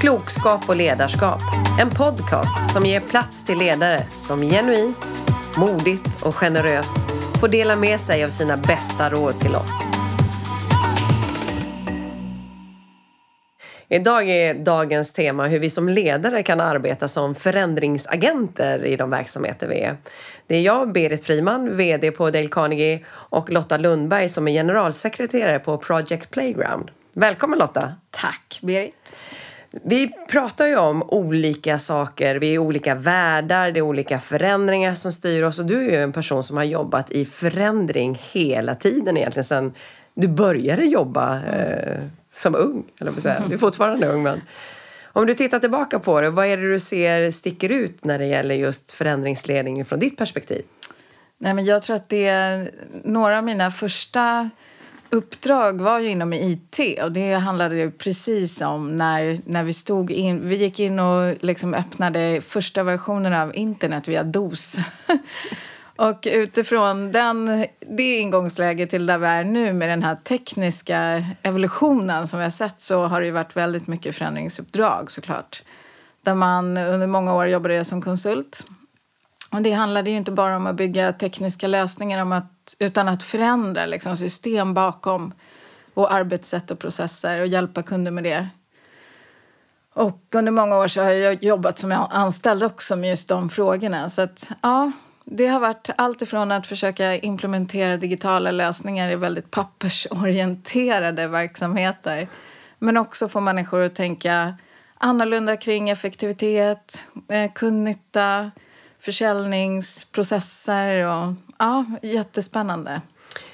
Klokskap och ledarskap. En podcast som ger plats till ledare som genuint, modigt och generöst får dela med sig av sina bästa råd till oss. Idag är dagens tema hur vi som ledare kan arbeta som förändringsagenter i de verksamheter vi är. Det är jag, Berit Friman, VD på Dale Carnegie och Lotta Lundberg som är generalsekreterare på Project Playground. Välkommen Lotta! Tack Berit! Vi pratar ju om olika saker, vi är olika världar, det är olika förändringar som styr oss och du är ju en person som har jobbat i förändring hela tiden egentligen sedan du började jobba eh, som ung, eller vad säga. Du är fortfarande ung men om du tittar tillbaka på det, vad är det du ser sticker ut när det gäller just förändringsledning från ditt perspektiv? Nej, men jag tror att det är några av mina första uppdrag var ju inom IT och det handlade ju precis om när, när vi stod in, vi gick in och liksom öppnade första versionen av internet via DOS. och utifrån den, det ingångsläget till där vi är nu med den här tekniska evolutionen som vi har sett så har det ju varit väldigt mycket förändringsuppdrag såklart. Där man under många år jobbade som konsult. Och det handlade ju inte bara om att bygga tekniska lösningar om att utan att förändra liksom, system bakom och arbetssätt och processer och hjälpa kunder med det. Och under många år så har jag jobbat som anställd också med just de frågorna. Så att, ja, det har varit allt ifrån att försöka implementera digitala lösningar i väldigt pappersorienterade verksamheter men också få människor att tänka annorlunda kring effektivitet, eh, kundnytta, försäljningsprocesser och ja, jättespännande.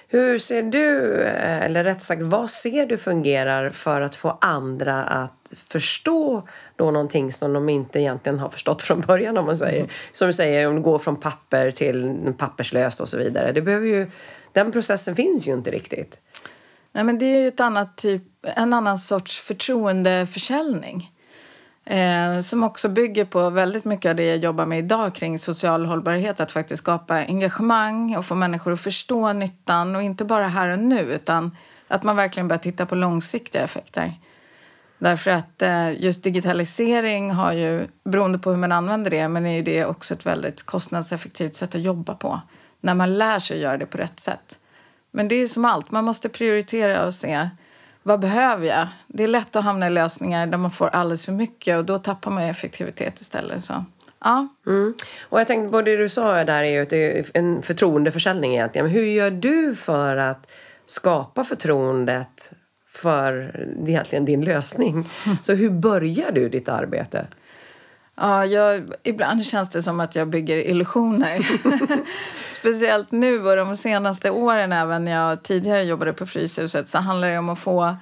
Hur ser du, eller rätt sagt vad ser du fungerar för att få andra att förstå då någonting som de inte egentligen har förstått från början om man säger. Mm. Som du säger, om du går från papper till papperslöst och så vidare. Det behöver ju, den processen finns ju inte riktigt. Nej men det är ju ett annat typ, en annan sorts förtroendeförsäljning. Eh, som också bygger på väldigt mycket av det jag jobbar med idag kring social hållbarhet. Att faktiskt skapa engagemang och få människor att förstå nyttan och inte bara här och nu utan att man verkligen börjar titta på långsiktiga effekter. Därför att eh, just digitalisering har ju, beroende på hur man använder det, men är ju det också ett väldigt kostnadseffektivt sätt att jobba på. När man lär sig att göra det på rätt sätt. Men det är som allt, man måste prioritera och se vad behöver jag? Det är lätt att hamna i lösningar där man får alldeles för mycket och då tappar man effektivitet istället. Så. Ja. Mm. Och jag tänkte på det du sa där är ju att det är en förtroendeförsäljning egentligen. Men hur gör du för att skapa förtroendet för egentligen din lösning? Så hur börjar du ditt arbete? Ja, jag, ibland känns det som att jag bygger illusioner. Speciellt nu och de senaste åren, även när jag tidigare jobbade på Fryshuset, så handlar det om att få,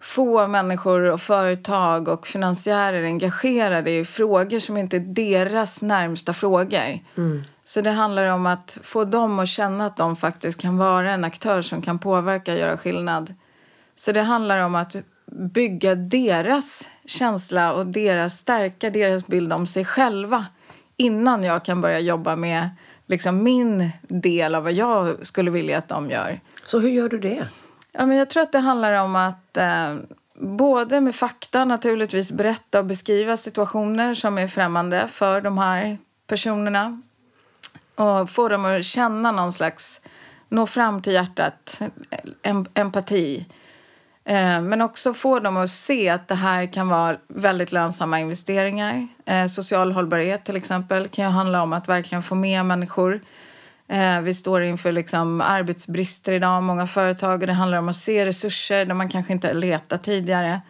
få människor och företag och finansiärer engagerade i frågor som inte är deras närmsta frågor. Mm. Så det handlar om att få dem att känna att de faktiskt kan vara en aktör som kan påverka och göra skillnad. Så det handlar om att bygga deras känsla och deras, stärka deras bild om sig själva innan jag kan börja jobba med liksom min del av vad jag skulle vilja att de gör. Så hur gör du det? Ja, men jag tror att det handlar om att eh, både med fakta naturligtvis berätta och beskriva situationer som är främmande för de här personerna och få dem att känna någon slags, nå fram till hjärtat, em empati Eh, men också få dem att se att det här kan vara väldigt lönsamma investeringar. Eh, social hållbarhet till exempel kan ju handla om att verkligen få med människor. Eh, vi står inför liksom arbetsbrister idag, många företag och det handlar om att se resurser där man kanske inte letat tidigare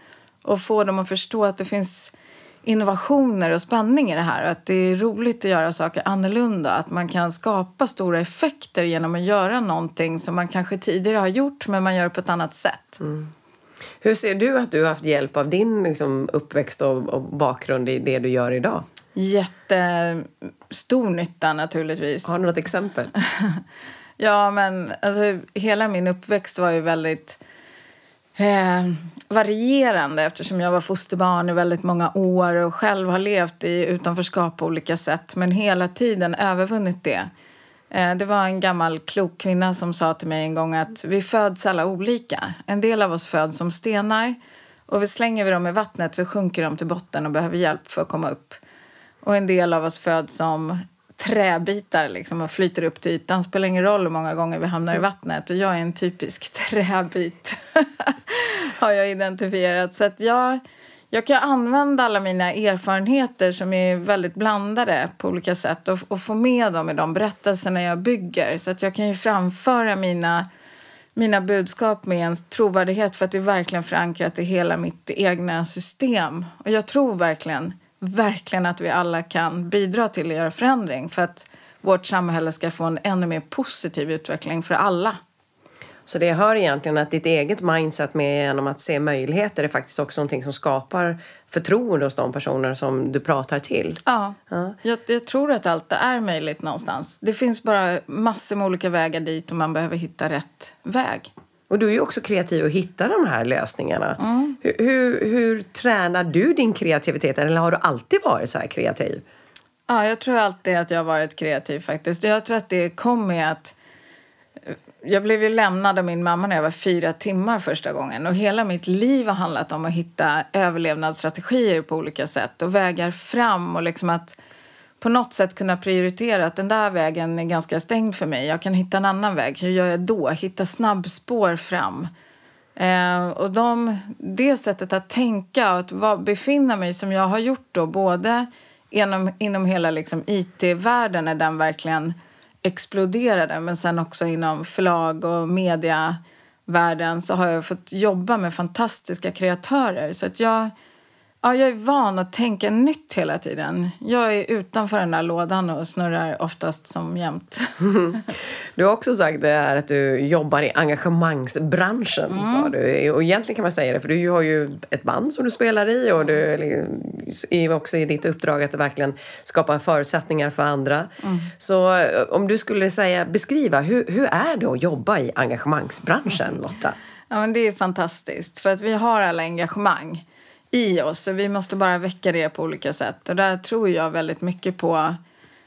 och få dem att förstå att det finns innovationer och spänning i det här. Att det är roligt att göra saker annorlunda. Att man kan skapa stora effekter genom att göra någonting som man kanske tidigare har gjort men man gör på ett annat sätt. Mm. Hur ser du att du har haft hjälp av din liksom, uppväxt och, och bakgrund i det du gör idag? Jättestor nytta naturligtvis. Har du något exempel? ja, men alltså, hela min uppväxt var ju väldigt eh, varierande eftersom jag var fosterbarn i väldigt många år och själv har levt i utanförskap på olika sätt men hela tiden övervunnit det. Eh, det var en gammal klok kvinna som sa till mig en gång att vi föds alla olika. En del av oss föds som stenar Och vi slänger vi dem i vattnet så sjunker de till botten och behöver hjälp för att komma upp. Och en del av oss föds som träbitar liksom och flyter upp till ytan. Det Spelar ingen roll hur många gånger vi hamnar i vattnet. Och jag är en typisk träbit, har jag identifierat. Så att jag, jag kan använda alla mina erfarenheter som är väldigt blandade på olika sätt och, och få med dem i de berättelserna jag bygger. Så att jag kan ju framföra mina mina budskap med en trovärdighet för att det är verkligen förankrat i hela mitt egna system. Och jag tror verkligen, verkligen att vi alla kan bidra till att göra förändring för att vårt samhälle ska få en ännu mer positiv utveckling för alla. Så det jag hör egentligen att ditt eget mindset med genom att se möjligheter är faktiskt också någonting som skapar förtroende hos de personer som du pratar till. Ja, ja. Jag, jag, tror att allt är möjligt någonstans. Det finns bara massor med olika vägar dit och man behöver hitta rätt väg. Och du är ju också kreativ och hittar de här lösningarna. Mm. Hur, hur, hur tränar du din kreativitet? Eller har du alltid varit så här kreativ? Ja, jag tror alltid att jag har varit kreativ faktiskt. Jag tror att det kom med att jag blev ju lämnad av min mamma när jag var fyra timmar första gången. Och hela mitt liv har handlat om att hitta överlevnadsstrategier på olika sätt och vägar fram och liksom att på något sätt kunna prioritera att den där vägen är ganska stängd för mig. Jag kan hitta en annan väg. Hur gör jag då? Hitta snabbspår fram. Eh, och de, det sättet att tänka och att var, befinna mig som jag har gjort då både inom, inom hela liksom IT-världen är den verkligen exploderade. Men sen också inom förlag och mediavärlden så har jag fått jobba med fantastiska kreatörer. Så att jag, ja, jag är van att tänka nytt hela tiden. Jag är utanför den där lådan och snurrar oftast som jämt. Du har också sagt det här att du jobbar i engagemangsbranschen. Mm. Sa du. Och egentligen kan man säga det, för du har ju ett band som du spelar i och du är också i ditt uppdrag att verkligen skapa förutsättningar för andra. Mm. Så eh, om du skulle säga, beskriva, hur, hur är det att jobba i engagemangsbranschen, Lotta? Ja, men det är fantastiskt, för att vi har alla engagemang i oss vi måste bara väcka det på olika sätt. Och där tror jag väldigt mycket på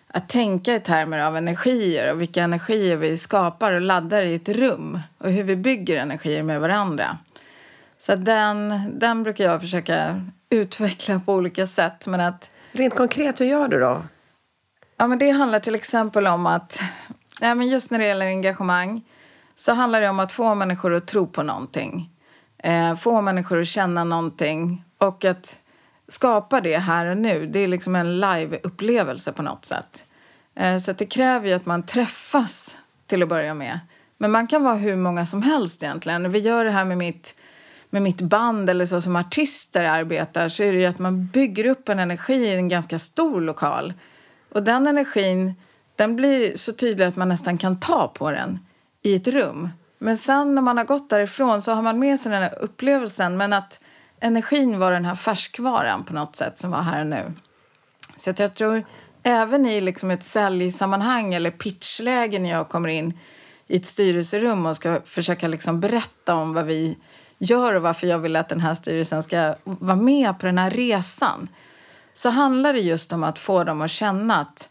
att tänka i termer av energier och vilka energier vi skapar och laddar i ett rum och hur vi bygger energier med varandra. Så den, den brukar jag försöka utveckla på olika sätt. Men att, Rent konkret, hur gör du då? Ja, men det handlar till exempel om att, ja, men just när det gäller engagemang så handlar det om att få människor att tro på någonting. Eh, få människor att känna någonting och att skapa det här och nu. Det är liksom en live-upplevelse på något sätt. Eh, så det kräver ju att man träffas till att börja med. Men man kan vara hur många som helst egentligen. Vi gör det här med mitt, med mitt band eller så som artister arbetar så är det ju att man bygger upp en energi i en ganska stor lokal. Och den energin den blir så tydlig att man nästan kan ta på den i ett rum. Men sen när man har gått därifrån så har man med sig den här upplevelsen men att energin var den här färskvaran på något sätt som var här och nu. Så att jag tror även i liksom ett säljsammanhang eller pitchläge när jag kommer in i ett styrelserum och ska försöka liksom berätta om vad vi gör och varför jag vill att den här styrelsen ska vara med på den här resan så handlar det just om att få dem att känna att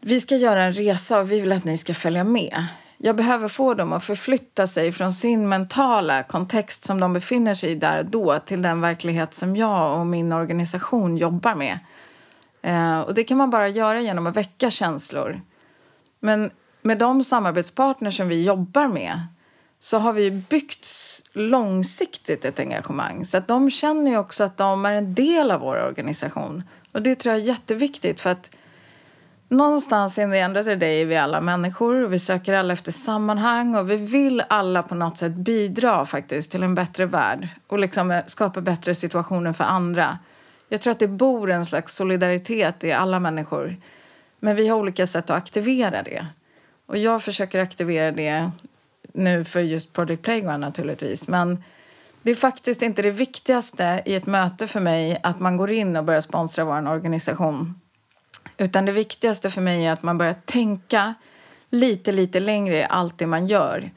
vi ska göra en resa och vi vill att ni ska följa med. Jag behöver få dem att förflytta sig från sin mentala kontext som de befinner sig i där och då till den verklighet som jag och min organisation jobbar med. Eh, och det kan man bara göra genom att väcka känslor. Men med de samarbetspartners som vi jobbar med så har vi byggt långsiktigt ett engagemang. Så att de känner ju också att de är en del av vår organisation. Och det tror jag är jätteviktigt för att någonstans in the end of the day är vi alla människor och vi söker alla efter sammanhang och vi vill alla på något sätt bidra faktiskt till en bättre värld och liksom eh, skapa bättre situationer för andra. Jag tror att det bor en slags solidaritet i alla människor. Men vi har olika sätt att aktivera det. Och jag försöker aktivera det nu för just Project Playground naturligtvis. Men det är faktiskt inte det viktigaste i ett möte för mig att man går in och börjar sponsra vår organisation. Utan det viktigaste för mig är att man börjar tänka lite, lite längre i allt det man gör.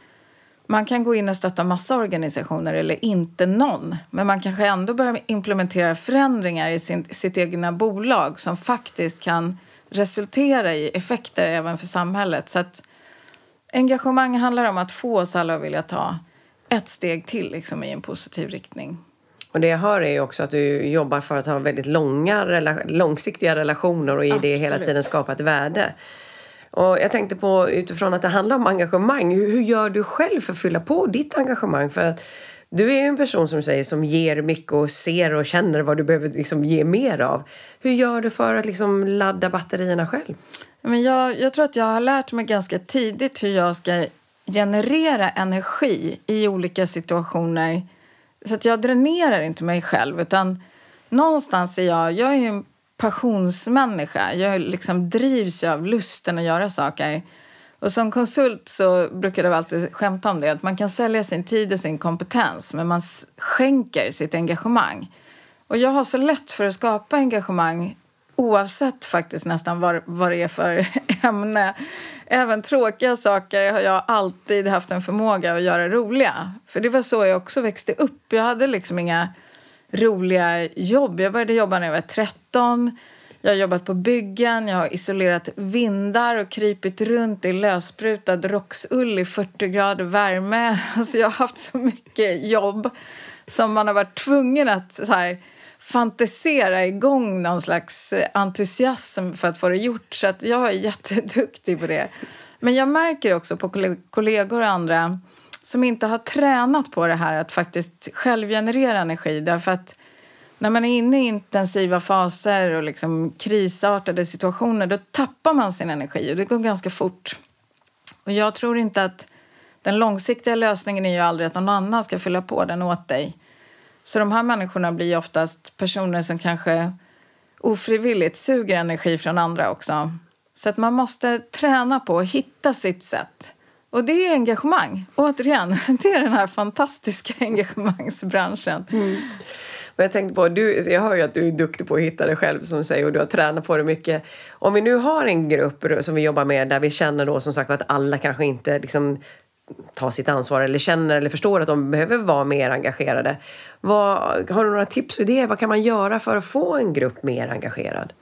Man kan gå in och stötta massa organisationer eller inte någon. Men man kanske ändå börjar implementera förändringar i sin, sitt egna bolag som faktiskt kan resultera i effekter även för samhället. Så att engagemang handlar om att få oss alla att vilja ta ett steg till liksom, i en positiv riktning. Och det jag hör är ju också att du jobbar för att ha väldigt långa, långsiktiga relationer och i Absolut. det hela tiden skapa ett värde. Och jag tänkte på utifrån att det handlar om engagemang. Hur, hur gör du själv för att fylla på ditt engagemang? För att du är ju en person som säger som ger mycket och ser och känner vad du behöver liksom ge mer av. Hur gör du för att liksom ladda batterierna själv? Men jag, jag tror att jag har lärt mig ganska tidigt hur jag ska generera energi i olika situationer. Så att jag dränerar inte mig själv utan någonstans är jag, jag är en passionsmänniska. Jag liksom drivs av lusten att göra saker. Och som konsult så brukar jag alltid skämta om det att man kan sälja sin tid och sin kompetens men man skänker sitt engagemang. Och jag har så lätt för att skapa engagemang oavsett faktiskt nästan vad, vad det är för ämne. Även tråkiga saker har jag alltid haft en förmåga att göra roliga. För det var så jag också växte upp. Jag hade liksom inga roliga jobb. Jag började jobba när jag var 13. Jag har jobbat på byggen, jag har isolerat vindar och krypit runt i lössprutad rocksull i 40 grader värme. Alltså jag har haft så mycket jobb som man har varit tvungen att så här, fantisera igång någon slags eh, entusiasm för att få det gjort. Så att jag är jätteduktig på det. Men jag märker också på kollegor och andra som inte har tränat på det här att faktiskt självgenerera energi. Därför att när man är inne i intensiva faser och liksom krisartade situationer då tappar man sin energi och det går ganska fort. Och jag tror inte att den långsiktiga lösningen är ju aldrig att någon annan ska fylla på den åt dig. Så de här människorna blir oftast personer som kanske ofrivilligt suger energi från andra också. Så att man måste träna på att hitta sitt sätt. Och det är engagemang. Återigen, det är den här fantastiska engagemangsbranschen. Mm. Men jag tänkte på, du, jag hör ju att du är duktig på att hitta det själv som säger och du har tränat på det mycket. Om vi nu har en grupp som vi jobbar med där vi känner då som sagt att alla kanske inte liksom tar sitt ansvar eller känner eller förstår att de behöver vara mer engagerade. Vad, har du några tips och idéer? Vad kan man göra för att få en grupp mer engagerad?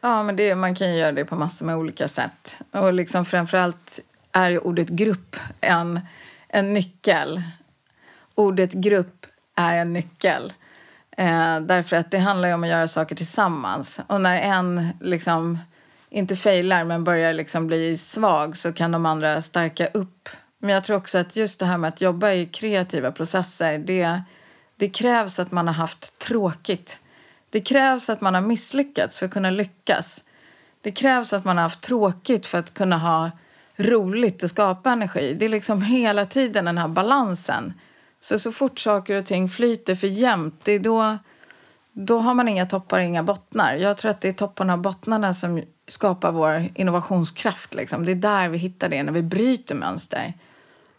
Ja, men det, man kan göra det på massor med olika sätt. Och liksom framförallt är ju ordet grupp en, en nyckel. Ordet grupp är en nyckel. Eh, därför att det handlar ju om att göra saker tillsammans. Och när en liksom inte failar men börjar liksom bli svag så kan de andra stärka upp. Men jag tror också att just det här med att jobba i kreativa processer det, det krävs att man har haft tråkigt. Det krävs att man har misslyckats för att kunna lyckas. Det krävs att man har haft tråkigt för att kunna ha roligt och skapa energi. Det är liksom hela tiden den här balansen. Så, så fort saker och ting flyter för jämnt, det är då, då har man inga toppar och inga bottnar. Jag tror att det är topparna och bottnarna som skapar vår innovationskraft. Liksom. Det är där vi hittar det, när vi bryter mönster.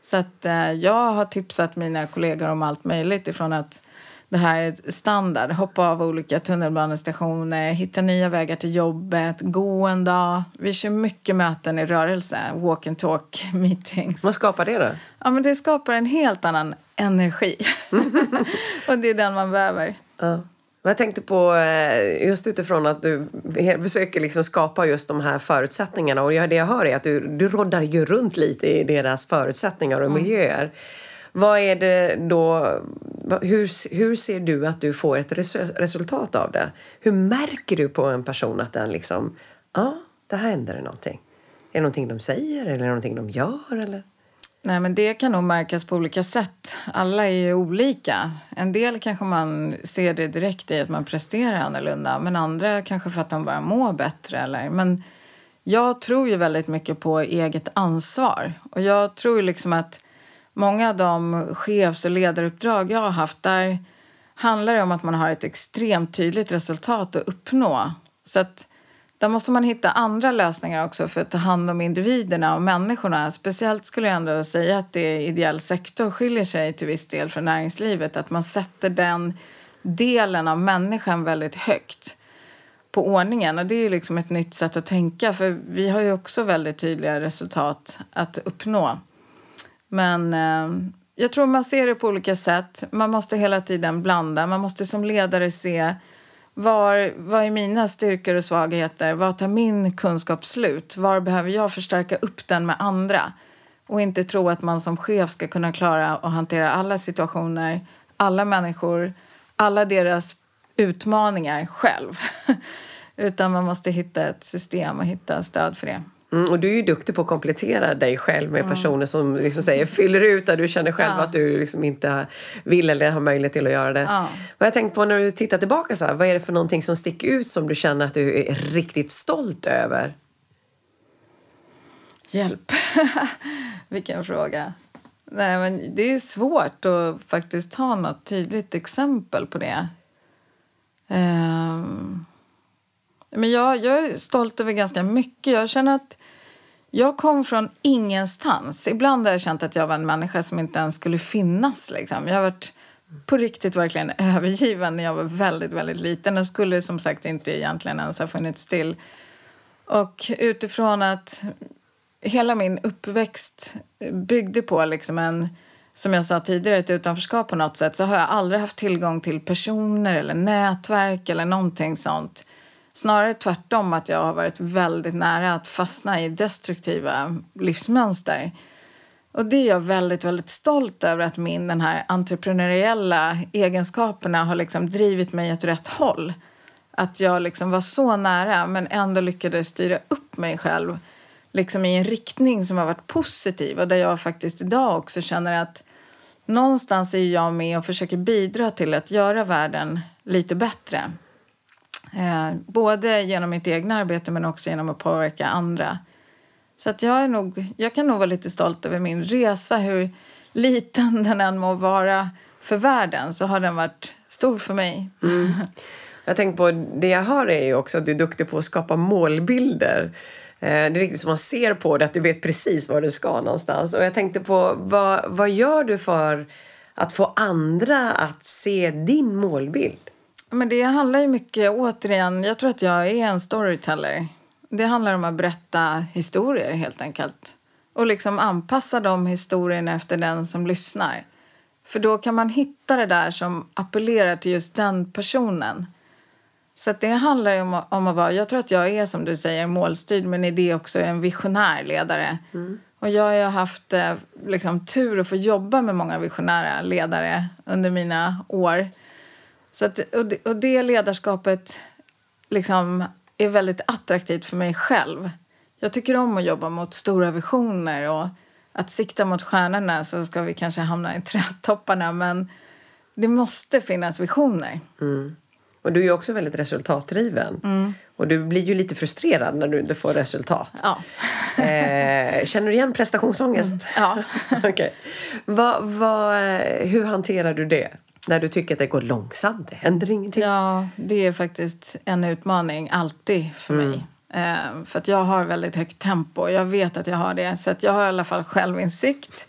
Så att, eh, jag har tipsat mina kollegor om allt möjligt ifrån att det här är standard. Hoppa av olika tunnelbanestationer, hitta nya vägar till jobbet, gå en dag. Vi kör mycket möten i rörelse, walk and talk meetings. Vad skapar det då? Ja, men det skapar en helt annan energi. och det är den man behöver. Ja. Jag tänkte på eh, just utifrån att du försöker liksom skapa just de här förutsättningarna och det jag hör är att du, du roddar ju runt lite i deras förutsättningar och mm. miljöer. Vad är det då, hur, hur ser du att du får ett resultat av det? Hur märker du på en person att den liksom, ja, det här händer någonting? Är det någonting de säger eller är det någonting de gör eller? Nej, men det kan nog märkas på olika sätt. Alla är ju olika. En del kanske man ser det direkt i att man presterar annorlunda men andra kanske för att de bara mår bättre. Eller. Men jag tror ju väldigt mycket på eget ansvar. Och jag tror liksom att många av de chefs och ledaruppdrag jag har haft där handlar det om att man har ett extremt tydligt resultat att uppnå. Så att där måste man hitta andra lösningar också för att ta hand om individerna och människorna. Speciellt skulle jag ändå säga att det ideell sektor skiljer sig till viss del från näringslivet. Att man sätter den delen av människan väldigt högt på ordningen. Och det är liksom ett nytt sätt att tänka för vi har ju också väldigt tydliga resultat att uppnå. Men eh, jag tror man ser det på olika sätt. Man måste hela tiden blanda. Man måste som ledare se var, vad är mina styrkor och svagheter? Var tar min kunskap slut? Var behöver jag förstärka upp den med andra? Och inte tro att man som chef ska kunna klara och hantera alla situationer, alla människor, alla deras utmaningar själv. Utan man måste hitta ett system och hitta stöd för det. Mm, och du är ju duktig på att komplettera dig själv med personer som liksom säger, fyller ut där du känner själv Ja. att du liksom inte vill eller har möjlighet till att göra det. Ja. Vad jag tänkt på när du tittar tillbaka, så här, vad är det för någonting som sticker ut som du känner att du är riktigt stolt över? Hjälp. Vilken fråga. Nej, men det är svårt att faktiskt ha något tydligt exempel på det. Ehm, men jag, jag är stolt över ganska mycket. Jag känner att jag kom från ingenstans. Ibland har jag känt att jag var en människa som inte ens skulle finnas. Liksom. Jag har varit på riktigt verkligen övergiven när jag var väldigt, väldigt liten och skulle som sagt inte egentligen ens ha funnits till. Och utifrån att hela min uppväxt byggde på liksom en, som jag sa tidigare, ett utanförskap på något sätt så har jag aldrig haft tillgång till personer eller nätverk eller någonting sånt. Snarare tvärtom att jag har varit väldigt nära att fastna i destruktiva livsmönster. Och det är jag väldigt, väldigt stolt över att min den här entreprenöriella egenskaperna har liksom drivit mig åt rätt håll. Att jag liksom var så nära men ändå lyckades styra upp mig själv liksom i en riktning som har varit positiv och där jag faktiskt idag också känner att någonstans är jag med och försöker bidra till att göra världen lite bättre. Eh, både genom mitt egna arbete men också genom att påverka andra. Så att jag, är nog, jag kan nog vara lite stolt över min resa. Hur liten den än må vara för världen så har den varit stor för mig. Mm. Jag tänker på, det jag hör är ju också att du är duktig på att skapa målbilder. Eh, det är riktigt som man ser på det, att du vet precis var du ska någonstans. Och jag tänkte på, vad, vad gör du för att få andra att se din målbild? Men det handlar ju mycket, återigen, jag tror att jag är en storyteller. Det handlar om att berätta historier helt enkelt. Och liksom anpassa de historierna efter den som lyssnar. För då kan man hitta det där som appellerar till just den personen. Så det handlar om, om att vara, jag tror att jag är som du säger målstyrd men i det också en visionär ledare. Och jag har haft eh, liksom, tur att få jobba med många visionära ledare under mina år. Så att, och, det, och det ledarskapet liksom är väldigt attraktivt för mig själv. Jag tycker om att jobba mot stora visioner och att sikta mot stjärnorna så ska vi kanske hamna i trädtopparna men det måste finnas visioner. Och du är ju också väldigt resultatdriven. Och du blir ju lite frustrerad när du inte får resultat. Ja. Eh, känner du igen prestationsångest? ja. Okej. Vad, vad, eh, hur hanterar du det? När du tycker att det går långsamt, det händer ingenting. Ja, det är faktiskt en utmaning alltid för mig. Eh, för att jag har väldigt högt tempo. Jag vet att jag har det. Så att jag har i alla fall självinsikt.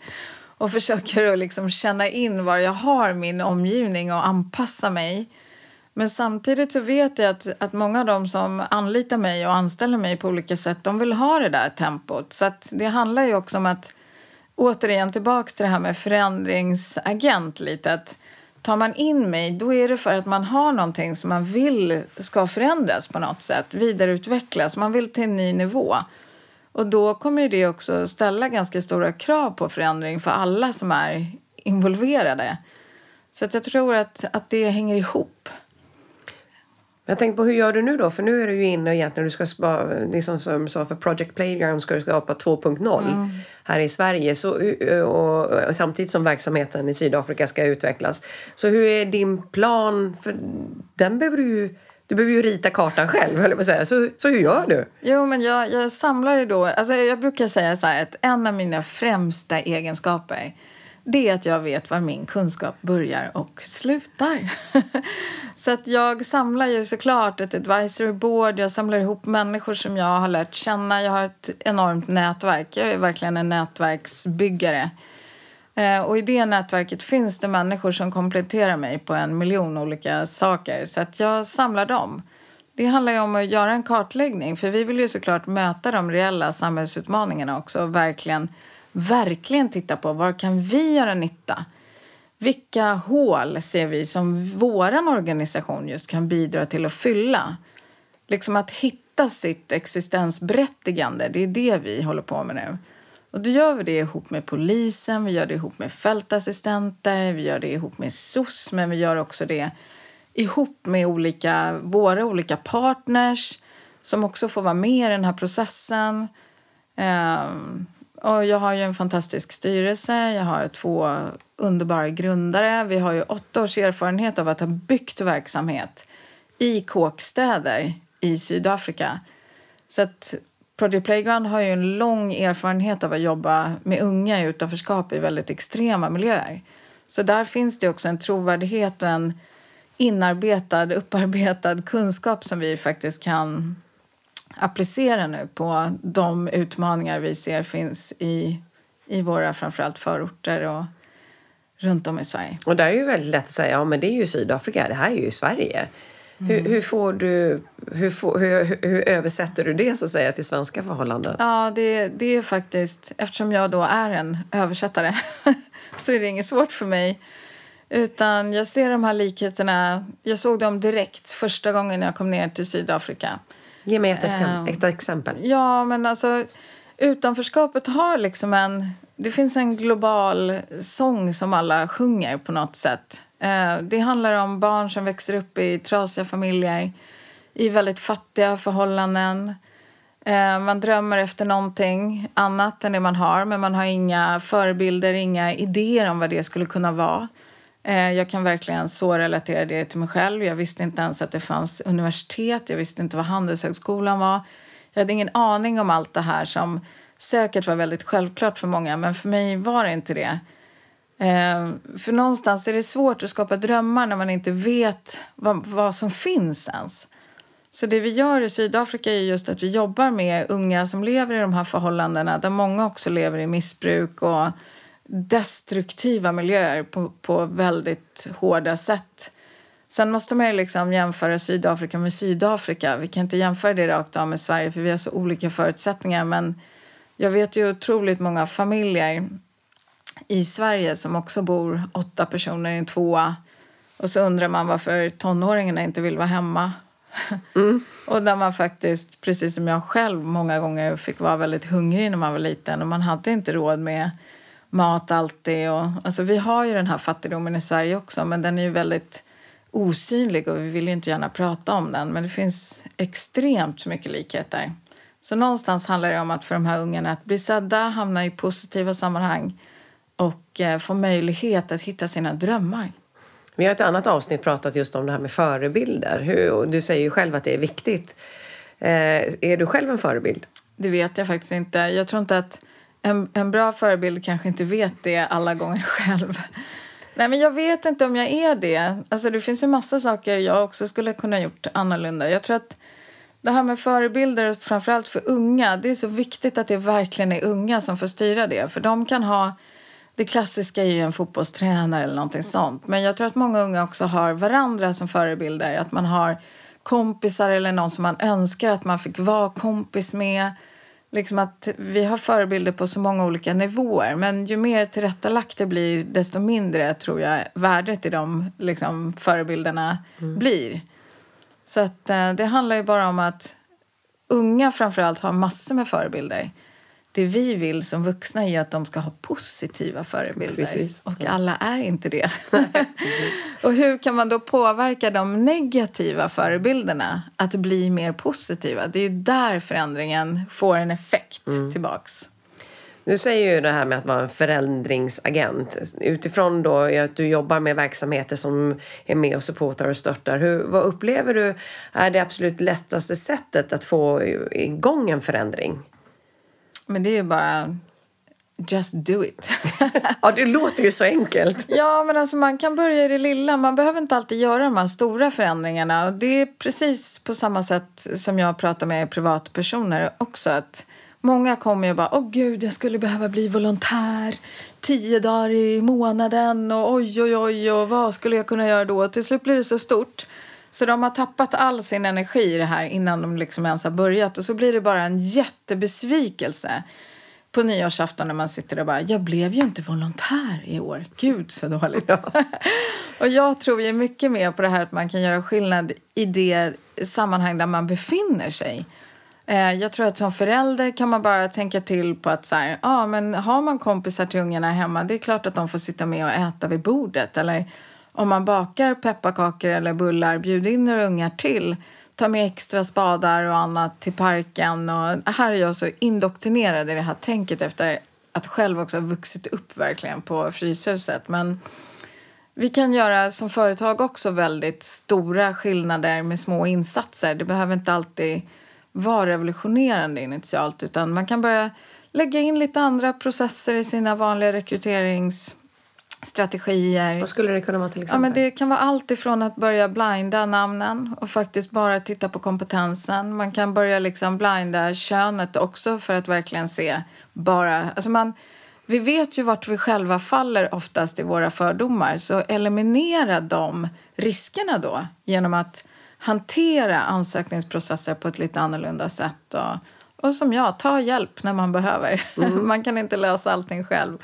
Och försöker att liksom känna in var jag har min omgivning och anpassa mig. Men samtidigt så vet jag att, att många av dem som anlitar mig och anställer mig på olika sätt, de vill ha det där tempot. Så att det handlar ju också om att, återigen tillbaks till det här med förändringsagent lite. Att tar man in mig, då är det för att man har någonting som man vill ska förändras på något sätt, vidareutvecklas. Man vill till en ny nivå. Och då kommer ju det också ställa ganska stora krav på förändring för alla som är involverade. Så att jag tror att, att det hänger ihop. Jag tänkte på hur gör du nu då? För nu är du ju inne egentligen, du ska spa, liksom som sa för Project Playground ska du skapa 2.0 här i Sverige. Så, och, och samtidigt som verksamheten i Sydafrika ska utvecklas. Så hur är din plan? För den behöver du du behöver ju rita kartan själv höll jag på att säga. Så, så hur gör du? Jo, men jag, jag samlar ju då... Alltså jag brukar säga så att en av mina främsta egenskaper det är att jag vet var min kunskap börjar och slutar. så att jag samlar ju såklart ett advisory board. Jag samlar ihop människor som jag har lärt känna. Jag har ett enormt nätverk. Jag är verkligen en nätverksbyggare. Eh, och i det nätverket finns det människor som kompletterar mig på en miljon olika saker. Så att jag samlar dem. Det handlar ju om att göra en kartläggning. För vi vill ju såklart möta de reella samhällsutmaningarna också. Och verkligen, verkligen titta på var kan vi göra nytta? Vilka hål ser vi som vår organisation just kan bidra till att fylla? Liksom att hitta sitt existensberättigande, det är det vi håller på med nu. Och då gör vi det ihop med polisen, vi gör det ihop med fältassistenter, vi gör det ihop med SOS, men vi gör också det ihop med olika, våra olika partners som också får vara med i den här processen. Um, och jag har ju en fantastisk styrelse, jag har två underbara grundare. Vi har ju åtta års erfarenhet av att ha byggt verksamhet i kåkstäder i Sydafrika. Så att Project Playground har ju en lång erfarenhet av att jobba med unga i utanförskap i väldigt extrema miljöer. Så där finns det också en trovärdighet och en inarbetad, upparbetad kunskap som vi faktiskt kan applicera nu på de utmaningar vi ser finns i, i våra framförallt förorter och runt om i Sverige. Och där är ju väldigt lätt att säga, ja men det är ju Sydafrika, det här är ju Sverige. Mm. Hur, hur, får du, hur, får, hur, hur, översätter du det så att säga till svenska förhållanden? Ja, det, det är faktiskt, eftersom jag då är en översättare så är det inget svårt för mig. Utan jag ser de här likheterna, jag såg dem direkt första gången jag kom ner till Sydafrika. Ge mig ett, um, ett exempel. Ja, men alltså utanförskapet har liksom en... Det finns en global sång som alla sjunger på något sätt. Uh, det handlar om barn som växer upp i trasiga familjer, i väldigt fattiga förhållanden. Uh, man drömmer efter någonting annat än det man har men man har inga förebilder, inga idéer om vad det skulle kunna vara. Eh, jag kan verkligen så relatera det till mig själv. Jag visste inte ens att det fanns universitet. Jag visste inte vad Handelshögskolan var. Jag hade ingen aning om allt det här som säkert var väldigt självklart för många, men för mig var det inte det. Eh, för någonstans är det svårt att skapa drömmar när man inte vet vad, vad som finns ens. Så det vi gör i Sydafrika är just att vi jobbar med unga som lever i de här förhållandena där många också lever i missbruk och destruktiva miljöer på, på väldigt hårda sätt. Sen måste man ju liksom jämföra Sydafrika med Sydafrika. Vi kan inte jämföra det rakt av med Sverige för vi har så olika förutsättningar. Men jag vet ju otroligt många familjer i Sverige som också bor åtta personer i en tvåa. Och så undrar man varför tonåringarna inte vill vara hemma. Mm. och där man faktiskt, precis som jag själv, många gånger fick vara väldigt hungrig när man var liten och man hade inte råd med mat alltid. Och, alltså, vi har ju den här fattigdomen i Sverige också men den är ju väldigt osynlig och vi vill ju inte gärna prata om den. Men det finns extremt mycket likheter. Så någonstans handlar det om att för de här ungarna att bli sedda, hamna i positiva sammanhang och eh, få möjlighet att hitta sina drömmar. Vi har ett annat avsnitt pratat just om det här med förebilder. Hur, du säger ju själv att det är viktigt. Eh, är du själv en förebild? Det vet jag faktiskt inte. Jag tror inte att en, en bra förebild kanske inte vet det alla gånger själv. Nej, men jag vet inte om jag är det. Alltså, det finns ju massa saker jag också skulle kunna gjort annorlunda. Jag tror att det här med förebilder, framförallt för unga, det är så viktigt att det verkligen är unga som får styra det. För de kan ha, det klassiska är ju en fotbollstränare eller någonting sånt. Men jag tror att många unga också har varandra som förebilder. Att man har kompisar eller någon som man önskar att man fick vara kompis med liksom att vi har förebilder på så många olika nivåer. Men ju mer tillrättalagt det blir, desto mindre tror jag värdet i de liksom, förebilderna mm. blir. Så att, eh, det handlar ju bara om att unga framförallt har massor med förebilder det vi vill som vuxna är att de ska ha positiva förebilder. Precis. Och alla är inte det. och hur kan man då påverka de negativa förebilderna att bli mer positiva? Det är där förändringen får en effekt mm. tillbaks. Du säger ju det här med att vara en förändringsagent. Utifrån då att du jobbar med verksamheter som är med och supportar och stöttar. Hur, vad upplever du är det absolut lättaste sättet att få igång en förändring? Men det är ju bara just do it. ja, det låter ju så enkelt. ja, men alltså man kan börja i det lilla. Man behöver inte alltid göra de här stora förändringarna. Och det är precis på samma sätt som jag pratar med privatpersoner också. Att många kommer ju bara, åh gud, jag skulle behöva bli volontär tio dagar i månaden och oj, oj, oj, och vad skulle jag kunna göra då? Till slut blir det så stort. Så de har tappat all sin energi i det här innan de liksom ens har börjat. Och så blir det bara en jättebesvikelse på nyårsafton när man sitter och bara, jag blev ju inte volontär i år. Gud så dåligt. Ja. och jag tror ju mycket mer på det här att man kan göra skillnad i det sammanhang där man befinner sig. Eh, jag tror att som förälder kan man bara tänka till på att så här, ah, men har man kompisar till ungarna hemma, det är klart att de får sitta med och äta vid bordet. Eller om man bakar pepparkakor eller bullar, bjud in några ungar till. Ta med extra spadar och annat till parken. Och här är jag så indoktrinerad i det här tänket efter att själv också ha vuxit upp verkligen på Fryshuset. Men vi kan göra som företag också väldigt stora skillnader med små insatser. Det behöver inte alltid vara revolutionerande initialt utan man kan börja lägga in lite andra processer i sina vanliga rekryterings rekryteringsstrategier. Vad skulle det kunna vara till exempel? Ja, men det kan vara allt ifrån att börja blinda namnen och faktiskt bara titta på kompetensen. Man kan börja liksom blinda könet också för att verkligen se bara... Alltså man, vi vet ju vart vi själva faller oftast i våra fördomar så eliminera de riskerna då genom att hantera ansökningsprocesser på ett lite annorlunda sätt. Och, och som jag, ta hjälp när man behöver. Mm. man kan inte lösa allting själv.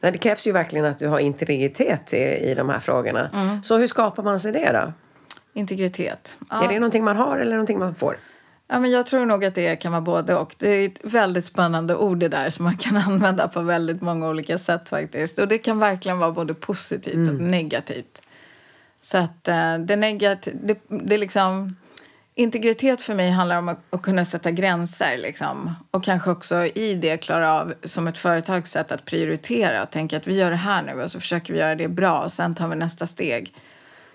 Nej, det krävs ju verkligen att du har integritet i, i de här frågorna. Mm. Så hur skapar man sig det då? Integritet. Ja. Är det någonting man har eller någonting man får? Ja, men jag tror nog att det kan vara både och. Det är ett väldigt spännande ord det där som man kan använda på väldigt många olika sätt faktiskt. Och det kan verkligen vara både positivt mm. och negativt. Så att uh, det negativa, det, det liksom... Integritet för mig handlar om att, att, kunna sätta gränser liksom. och kanske också i det klara av som ett företags sätt att prioritera och tänka att vi gör det här nu och så försöker vi göra det bra och sen tar vi nästa steg.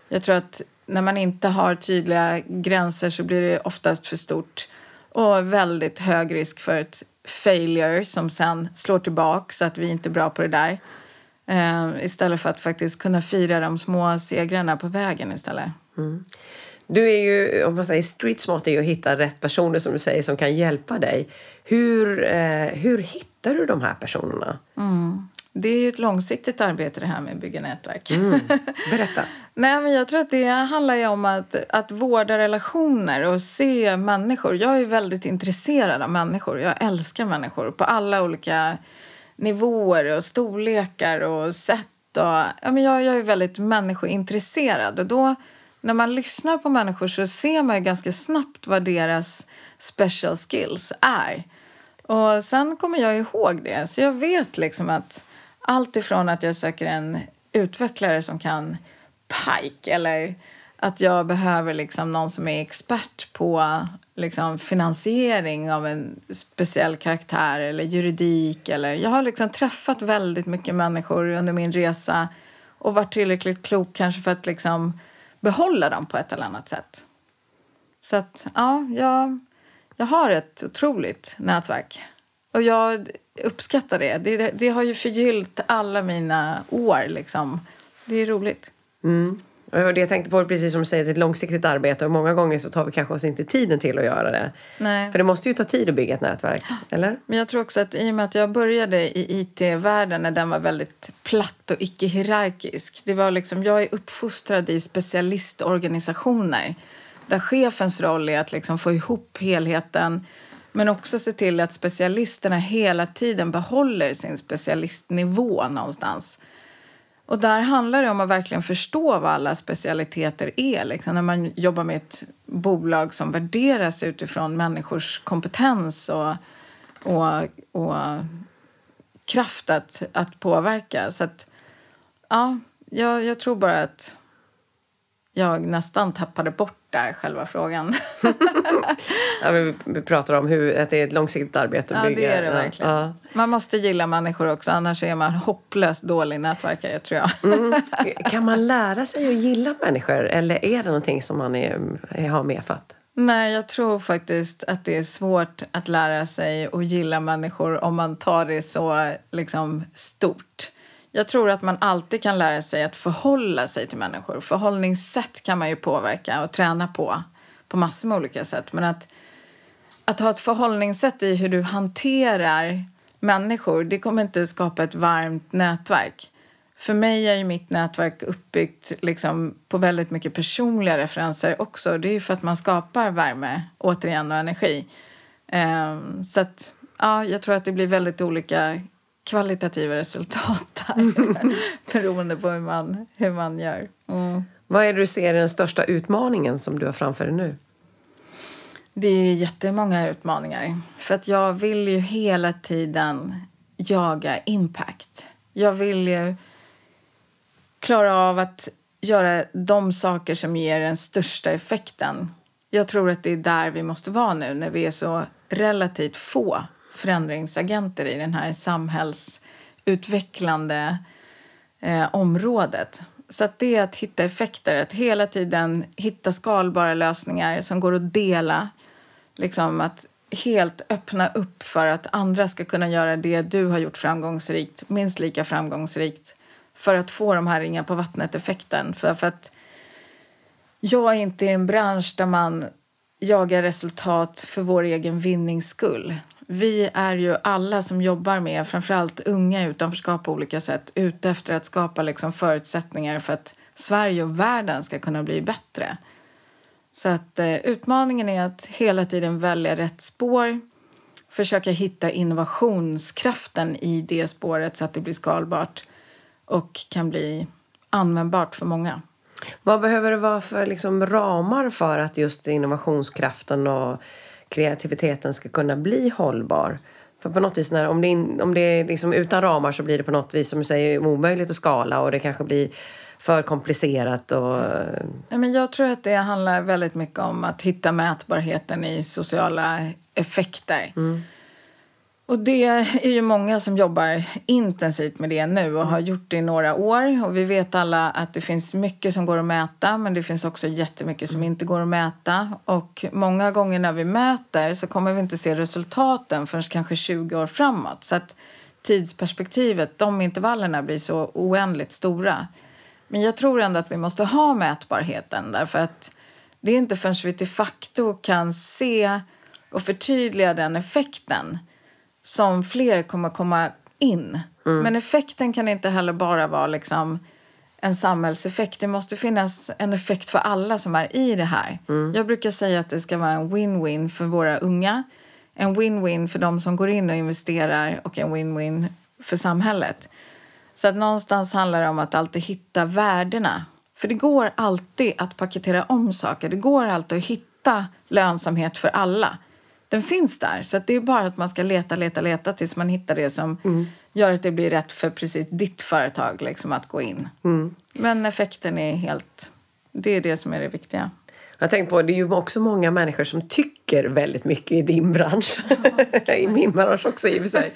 Jag tror att när man inte har tydliga gränser så blir det oftast för stort och väldigt hög risk för ett failure som sen slår tillbaka så att vi inte är bra på det där. Uh, istället för att faktiskt kunna fira de små segrarna på vägen istället. Mm. Du är ju, om man säger street smart, är ju att hitta rätt personer som du säger som kan hjälpa dig. Hur, uh, hur hittar du de här personerna? Mm. Det är ju ett långsiktigt arbete det här med att bygga nätverk. Mm. Berätta. Nej, men jag tror att det handlar ju om att, att vårda relationer och se människor. Jag är väldigt intresserad av människor. Jag älskar människor på alla olika nivåer och storlekar och sätt. Och, ja, men jag, jag är väldigt människointresserad. Och då, när man lyssnar på människor så ser man ju ganska snabbt vad deras special skills är. Och sen kommer jag ihåg det. Så jag vet liksom att allt ifrån att jag söker en utvecklare som kan Pike eller att jag behöver liksom någon som är expert på liksom finansiering av en speciell karaktär eller juridik. Eller, jag har liksom träffat väldigt mycket människor under min resa och varit tillräckligt klok kanske för att liksom behålla dem på ett eller annat sätt. Så att, ja, jag, jag har ett otroligt nätverk. Och jag uppskattar det. Det, det har ju förgyllt alla mina år. Liksom. Det är roligt. Mm. Det jag tänkte på, precis som du säger, ett långsiktigt arbete och många gånger så tar vi kanske oss inte tiden till att göra det. Nej. För det måste ju ta tid att bygga ett nätverk, eller? Men jag tror också att i och med att jag började i IT-världen när den var väldigt platt och icke-hierarkisk. Det var liksom, jag är uppfostrad i specialistorganisationer där chefens roll är att liksom få ihop helheten men också se till att specialisterna hela tiden behåller sin specialistnivå någonstans. Och där handlar det om att verkligen förstå vad alla specialiteter är. Liksom, när man jobbar med ett bolag som värderas utifrån människors kompetens och, och, och kraft att, att påverka. Så att, ja, jag, jag tror bara att jag nästan tappade bort där, själva frågan. ja, vi, vi pratar om hur, att det är ett långsiktigt arbete att ja, bygga. det är det verkligen. Ja. Man måste gilla människor också, annars är man hopplöst dålig nätverkare, tror jag. mm. Kan man lära sig att gilla människor, eller är det någonting som man är, är, har medfött? Nej, jag tror faktiskt att det är svårt att lära sig att gilla människor om man tar det så liksom, stort. Jag tror att man alltid kan lära sig att förhålla sig till människor. Förhållningssätt kan man ju påverka och träna på på massor med olika sätt. Men att, att ha ett förhållningssätt i hur du hanterar människor, det kommer inte skapa ett varmt nätverk. För mig är ju mitt nätverk uppbyggt liksom på väldigt mycket personliga referenser också. Det är ju för att man skapar värme, återigen, och energi. Um, så att, ja, jag tror att det blir väldigt olika kvalitativa resultat där beroende på hur man, hur man gör. Mm. Vad är det du ser är den största utmaningen som du har framför dig nu? Det är jättemånga utmaningar. För att jag vill ju hela tiden jaga impact. Jag vill ju klara av att göra de saker som ger den största effekten. Jag tror att det är där vi måste vara nu när vi är så relativt få förändringsagenter i den här samhällsutvecklande eh, området. Så att det är att hitta effekter, att hela tiden hitta skalbara lösningar som går att dela. Liksom att helt öppna upp för att andra ska kunna göra det du har gjort framgångsrikt, minst lika framgångsrikt för att få de här ringar på vattnet-effekten. För, för att jag är inte i en bransch där man jagar resultat för vår egen vinnings skull. Vi är ju alla som jobbar med framförallt unga utanförskap på olika sätt ute efter att skapa liksom förutsättningar för att Sverige och världen ska kunna bli bättre. Så att eh, utmaningen är att hela tiden välja rätt spår försöka hitta innovationskraften i det spåret så att det blir skalbart och kan bli användbart för många. Vad behöver det vara för liksom ramar för att just innovationskraften och kreativiteten ska kunna bli hållbar? För på något vis, när, om det, in, om det är liksom utan ramar så blir det på något vis som du säger omöjligt att skala och det kanske blir för komplicerat. Och... Men jag tror att det handlar väldigt mycket om att hitta mätbarheten i sociala effekter. Mm. Och det är ju många som jobbar intensivt med det nu och har gjort det i några år. Och vi vet alla att det finns mycket som går att mäta men det finns också jättemycket som inte går att mäta. Och många gånger när vi mäter så kommer vi inte se resultaten förrän kanske 20 år framåt. Så att tidsperspektivet, de intervallerna blir så oändligt stora. Men jag tror ändå att vi måste ha mätbarheten därför att det är inte förrän vi till facto kan se och förtydliga den effekten som fler kommer komma in. Mm. Men effekten kan inte heller bara vara liksom en samhällseffekt. Det måste finnas en effekt för alla som är i det här. Mm. Jag brukar säga att det ska vara en win-win för våra unga, en win-win för de som går in och investerar och en win-win för samhället. Så att någonstans handlar det om att alltid hitta värdena. För det går alltid att paketera om saker. Det går alltid att hitta lönsamhet för alla den finns där. Så det är bara att man ska leta, leta, leta tills man hittar det som mm. gör att det blir rätt för precis ditt företag liksom, att gå in. Mm. Men effekten är helt... Det är det som är det viktiga. Jag tänker på, det är ju också många människor som tycker väldigt mycket i din bransch. I min bransch också i och för sig.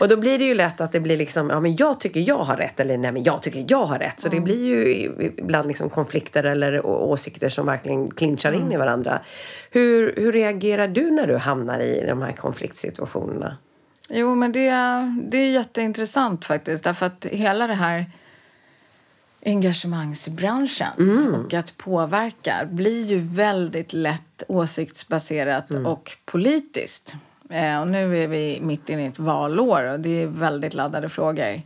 Och då blir det ju lätt att det blir liksom, ja men jag tycker jag har rätt eller nej men jag tycker jag har rätt. Så mm. det blir ju ibland liksom konflikter eller åsikter som verkligen clinchar mm. in i varandra. Hur, hur reagerar du när du hamnar i de här konfliktsituationerna? Jo men det, det är jätteintressant faktiskt därför att hela det här engagemangsbranschen mm. och att påverka blir ju väldigt lätt åsiktsbaserat mm. och politiskt. Eh, och nu är vi mitt inne i ett valår och det är väldigt laddade frågor.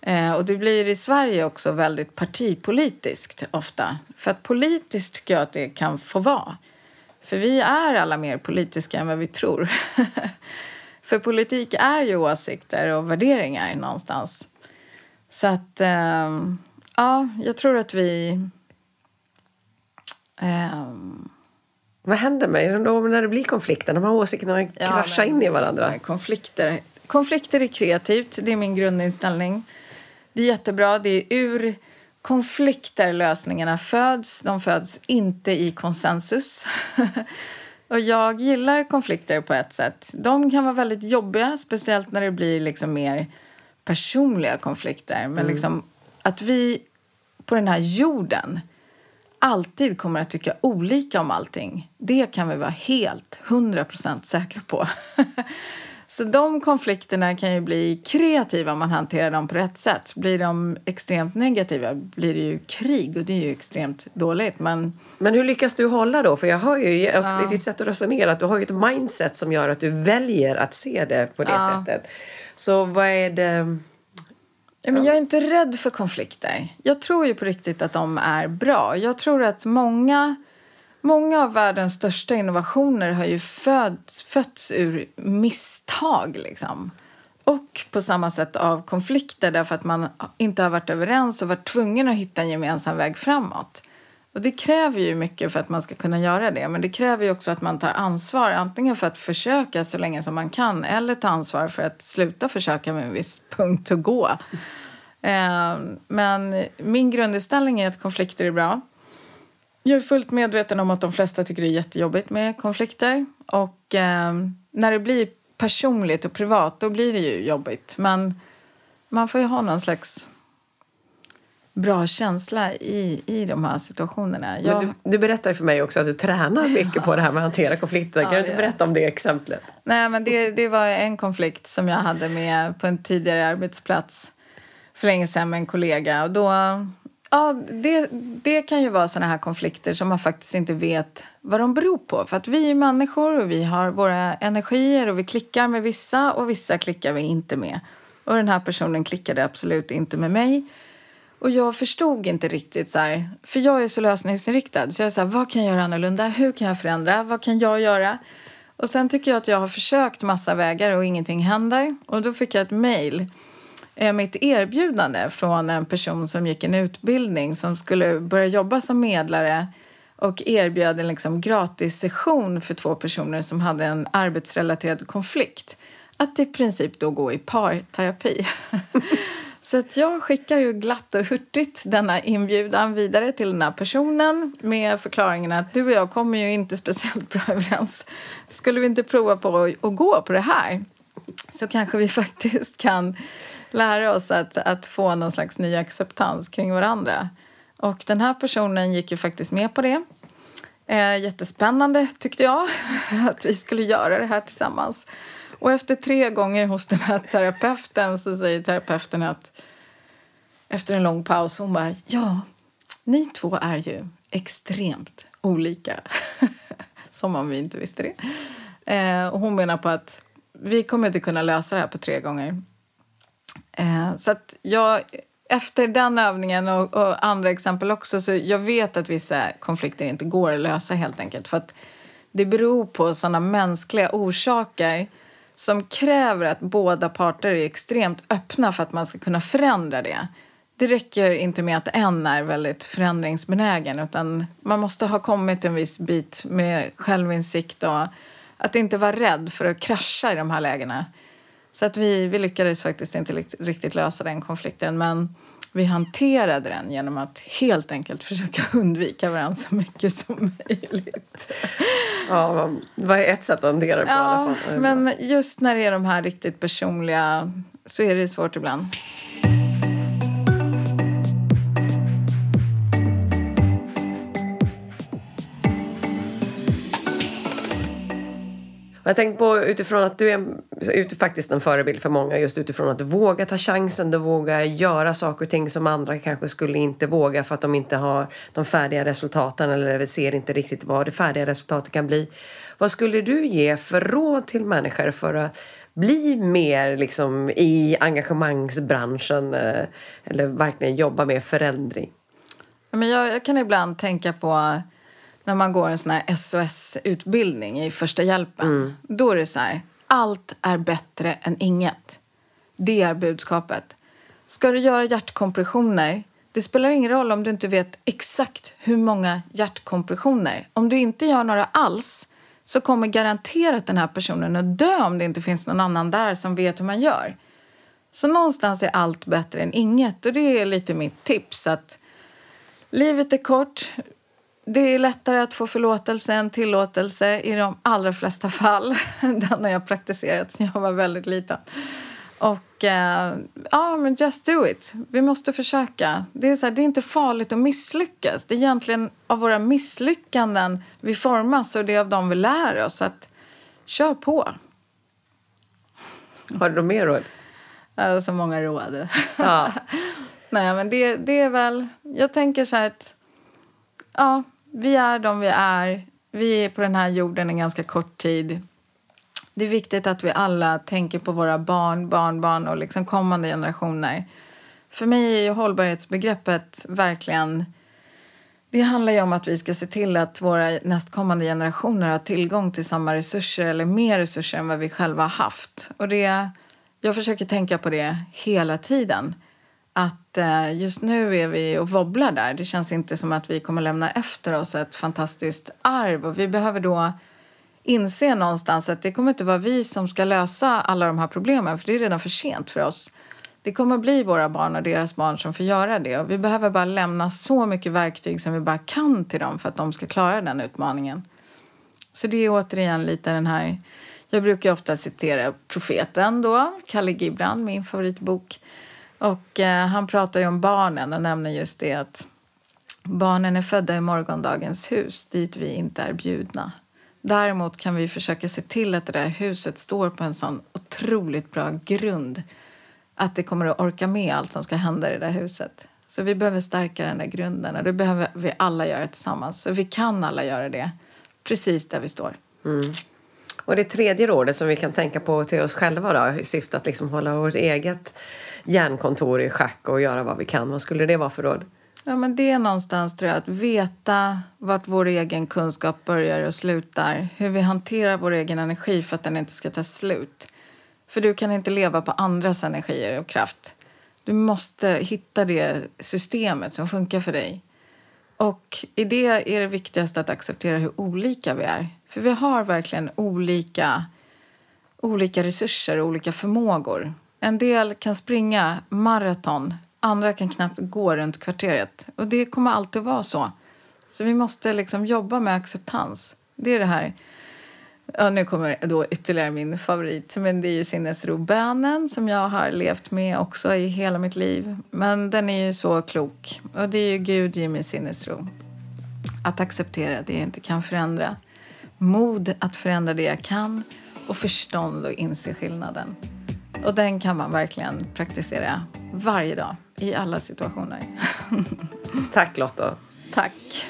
Eh, och det blir i Sverige också väldigt partipolitiskt ofta. För att politiskt tycker jag att det kan få vara. För vi är alla mer politiska än vad vi tror. För politik är ju åsikter och värderingar någonstans. Så att... Eh, Ja, jag tror att vi... Um... Vad händer med dem när det blir konflikter? De här åsikterna ja, kraschar in i varandra. Konflikter. konflikter är kreativt, det är min grundinställning. Det är jättebra. Det är ur konflikter lösningarna föds. De föds inte i konsensus. Och jag gillar konflikter på ett sätt. De kan vara väldigt jobbiga, speciellt när det blir liksom mer personliga konflikter. Men mm. liksom att vi på den här jorden alltid kommer att tycka olika om allting. Det kan vi vara helt, hundra procent säkra på. Så de konflikterna kan ju bli kreativa om man hanterar dem på rätt sätt. Blir de extremt negativa blir det ju krig och det är ju extremt dåligt. Men, Men hur lyckas du hålla då? För jag hör ju ja. i ditt sätt att resonera att du har ju ett mindset som gör att du väljer att se det på det ja. sättet. Så vad är det men jag är inte rädd för konflikter. Jag tror ju på riktigt att de är bra. Jag tror att många, många av världens största innovationer har ju föds, fötts ur misstag. Liksom. Och på samma sätt av konflikter därför att man inte har varit överens och varit tvungen att hitta en gemensam väg framåt. Och det kräver ju mycket för att man ska kunna göra det. Men det kräver ju också att man tar ansvar antingen för att försöka så länge som man kan eller ta ansvar för att sluta försöka med en viss punkt och gå. Eh, men min grundinställning är att konflikter är bra. Jag är fullt medveten om att de flesta tycker det är jättejobbigt med konflikter. Och eh, när det blir personligt och privat, då blir det ju jobbigt. Men man får ju ha någon slags bra känsla i, i de här situationerna. Jag... Men du, du berättade för mig också att du tränar mycket på det här med att hantera konflikter. Kan ja, du inte berätta om det exemplet? Nej, men det, det var en konflikt som jag hade med på en tidigare arbetsplats för länge sedan med en kollega. Och då, ja, det, det kan ju vara såna här konflikter som man faktiskt inte vet vad de beror på. För att vi är människor och vi har våra energier och vi klickar med vissa och vissa klickar vi inte med. Och den här personen klickade absolut inte med mig. Och jag förstod inte riktigt så här, för jag är så lösningsinriktad. Så jag är så här, vad kan jag göra annorlunda? Hur kan jag förändra? Vad kan jag göra? Och sen tycker jag att jag har försökt massa vägar och ingenting händer. Och då fick jag ett mejl eh, mitt med ett erbjudande från en person som gick en utbildning som skulle börja jobba som medlare och erbjöd en liksom gratis session för två personer som hade en arbetsrelaterad konflikt. Att i princip då gå i parterapi. Så att jag skickar ju glatt och hurtigt denna inbjudan vidare till den här personen med förklaringen att du och jag kommer ju inte speciellt bra överens. Skulle vi inte prova på att, att gå på det här så kanske vi faktiskt kan lära oss att, att få någon slags ny acceptans kring varandra. Och den här personen gick ju faktiskt med på det. Eh, jättespännande tyckte jag, att vi skulle göra det här tillsammans. Och efter tre gånger hos den här terapeuten så säger terapeuten att efter en lång paus hon bara ja, ni två är ju extremt olika. Som om vi inte visste det. Eh, och hon menar på att vi kommer inte kunna lösa det här på tre gånger. Eh, så att jag, efter den övningen och, och, andra exempel också så jag vet att vissa konflikter inte går att lösa helt enkelt. För att det beror på sådana mänskliga orsaker som kräver att båda parter är extremt öppna för att man ska kunna förändra det. Det räcker inte med att en är väldigt förändringsbenägen utan man måste ha kommit en viss bit med självinsikt och att inte vara rädd för att krascha i de här lägena. Så att vi, vi lyckades faktiskt inte riktigt lösa den konflikten men vi hanterade den genom att helt enkelt försöka undvika varandra så mycket som möjligt. Ja, det var ett sätt att hantera det på ja, alla fall. Men just när det är de här riktigt personliga så är det svårt ibland. Jag tänkte på utifrån att du är ut, faktiskt en förebild för många just utifrån att du vågar ta chansen, du vågar göra saker och ting som andra kanske skulle inte våga för att de inte har de färdiga resultaten eller ser inte riktigt vad det färdiga resultatet kan bli. Vad skulle du ge för råd till människor för att bli mer liksom i engagemangsbranschen eh, eller verkligen jobba med förändring? Men jag, jag kan ibland tänka på när man går en sån här SOS-utbildning i första hjälpen. Mm. Då är det så här, allt är bättre än inget. Det är budskapet. Ska du göra hjärtkompressioner, det spelar ingen roll om du inte vet exakt hur många hjärtkompressioner. Om du inte gör några alls så kommer garanterat den här personen att dö om det inte finns någon annan där som vet hur man gör. Så någonstans är allt bättre än inget och det är lite mitt tips att livet är kort, det är lättare att få förlåtelse än tillåtelse i de allra flesta fall. Den har jag praktiserat sedan jag var väldigt liten. Och eh, ja, men just do it. Vi måste försöka. Det är, så här, det är inte farligt att misslyckas. Det är egentligen av våra misslyckanden vi formas och det är av dem vi lär oss. att kör på. Har du något mer råd? Ja, så många råd. Ja. Nej, men det, det är väl... Jag tänker så här att... Ja, vi är de vi är. Vi är på den här jorden en ganska kort tid. Det är viktigt att vi alla tänker på våra barn, barnbarn och liksom kommande generationer. För mig är ju hållbarhetsbegreppet verkligen... Det handlar ju om att vi ska se till att våra nästkommande generationer har tillgång till samma resurser eller mer resurser än vad vi själva har haft. Och det, jag försöker tänka på det hela tiden att eh, just nu är vi och wobblar där. Det känns inte som att vi kommer lämna efter oss ett fantastiskt arv. Och vi behöver då inse någonstans att det kommer inte vara vi som ska lösa alla de här problemen för det är redan för sent för oss. Det kommer bli våra barn och deras barn som får göra det. Och vi behöver bara lämna så mycket verktyg som vi bara kan till dem för att de ska klara den utmaningen. Så det är återigen lite den här... Jag brukar ofta citera profeten då, Kalle Gibran, min favoritbok. Och eh, han pratar ju om barnen och nämner just det att barnen är födda i morgondagens hus dit vi inte är bjudna. Däremot kan vi försöka se till att det där huset står på en sån otroligt bra grund att det kommer att orka med allt som ska hända i det där huset. Så vi behöver stärka den där grunden och det behöver vi alla göra tillsammans. Så vi kan alla göra det precis där vi står. Mm. Och det tredje rådet som vi kan tänka på till oss själva då, i syfte att liksom hålla vårt eget hjärnkontor i schack och göra vad vi kan. Vad skulle det vara för råd? Ja, men det är någonstans tror jag, att veta vart vår egen kunskap börjar och slutar. Hur vi hanterar vår egen energi för att den inte ska ta slut. För du kan inte leva på andras energier och kraft. Du måste hitta det systemet som funkar för dig. Och i det är det viktigaste att acceptera hur olika vi är. För vi har verkligen olika, olika resurser och olika förmågor. En del kan springa maraton, andra kan knappt gå runt kvarteret. Och det kommer alltid vara så. Så vi måste liksom jobba med acceptans. Det är det här Ja, nu kommer då ytterligare min favorit, men det är ju sinnesrobönen som jag har levt med också i hela mitt liv. Men den är ju så klok. Och det är ju Gud ger mig sinnesro. Att acceptera det jag inte kan förändra. Mod att förändra det jag kan och förstånd att inse skillnaden. Och den kan man verkligen praktisera varje dag i alla situationer. Tack Lotta. Tack.